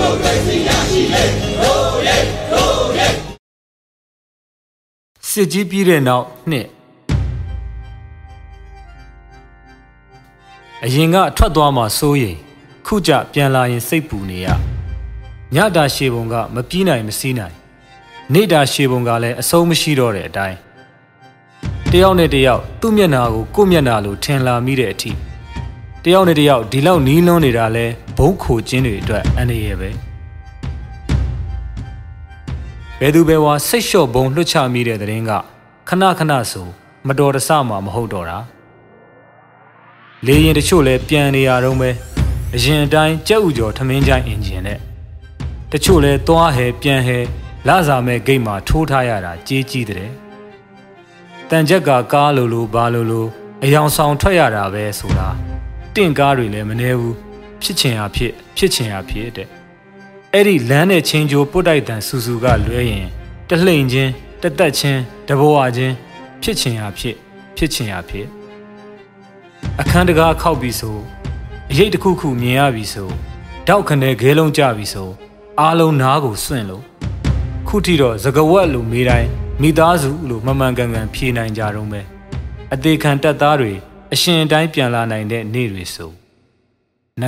မိုကရေစီရရှိလေရိုးရဲရိုးရဲစစ်ကြီးပြီးတဲ့နောက်နှစ်အရင်ကထွက်သွားမှစိုးရင်ခုကြပြန်လာရင်စိတ်ပူနေရညတာရှေပုံကမပြီးနိုင်မစည်းနိုင်နေတာရှေပုံကလည်းအဆုံးမရှိတော့တဲ့အတိုင်းတယောက်နဲ့တယောက်သူ့မျက်နာကိုကိုယ့်မျက်နာလိုထင်လာမိတဲ့အထိတယောက်နဲ့တယောက်ဒီလောက်နီးလွန်းနေတာလဲ ဘုံခိုခြင်းတွေအတွက်အန္တရာယ်ပဲဘယ်သူပဲဝါစိတ်လျှော့ဘုံလွှတ်ချမိတဲ့တဲ့ရင်ကခဏခဏဆိုမတော်တဆမှမဟုတ်တော့တာလေရင်တချို့လဲပြန်နေရတော့ပဲအရင်အတိုင်းကြက်ဥကျော်ထမင်းချိုင်းအင်ဂျင်နဲ့တချို့လဲသွားဟဲပြန်ဟဲလစားမဲ့ဂိတ်မှာထိုးထားရတာကြေးကြီးတဲ့တန်ချက်ကကားလိုလိုဘာလိုလိုအယောင်ဆောင်ထွက်ရတာပဲဆိုတာတင့်ကားတွေလည်းမနှဲဘူး ဖြစ်ချင်ရဖြစ်ဖြစ်ချင်ရဖြစ်တဲ့အဲ့ဒီလမ်းနဲ့ချင်းကြိုပုတ်တိုက်တန်စူစူကလွဲရင်တလှိန်ချင်းတသက်ချင်းတဘဝချင်းဖြစ်ချင်ရဖြစ်ဖြစ်ချင်ရဖြစ်အခန်းတကားခောက်ပြီးဆိုအရေးတစ်ခုခုမြင်ရပြီဆိုတောက်ခနဲ့ခဲလုံးကြပြီဆိုအားလုံးနားကိုစွန့်လို့ခုထိတော့သကဝက်လိုမေးတိုင်းမိသားစုလို့မမှန်ကန်ကန်ဖြေနိုင်ကြတော့မယ်အသေးခံတက်သားတွေအရှင်တိုင်းပြန်လာနိုင်တဲ့နေ့တွေဆို န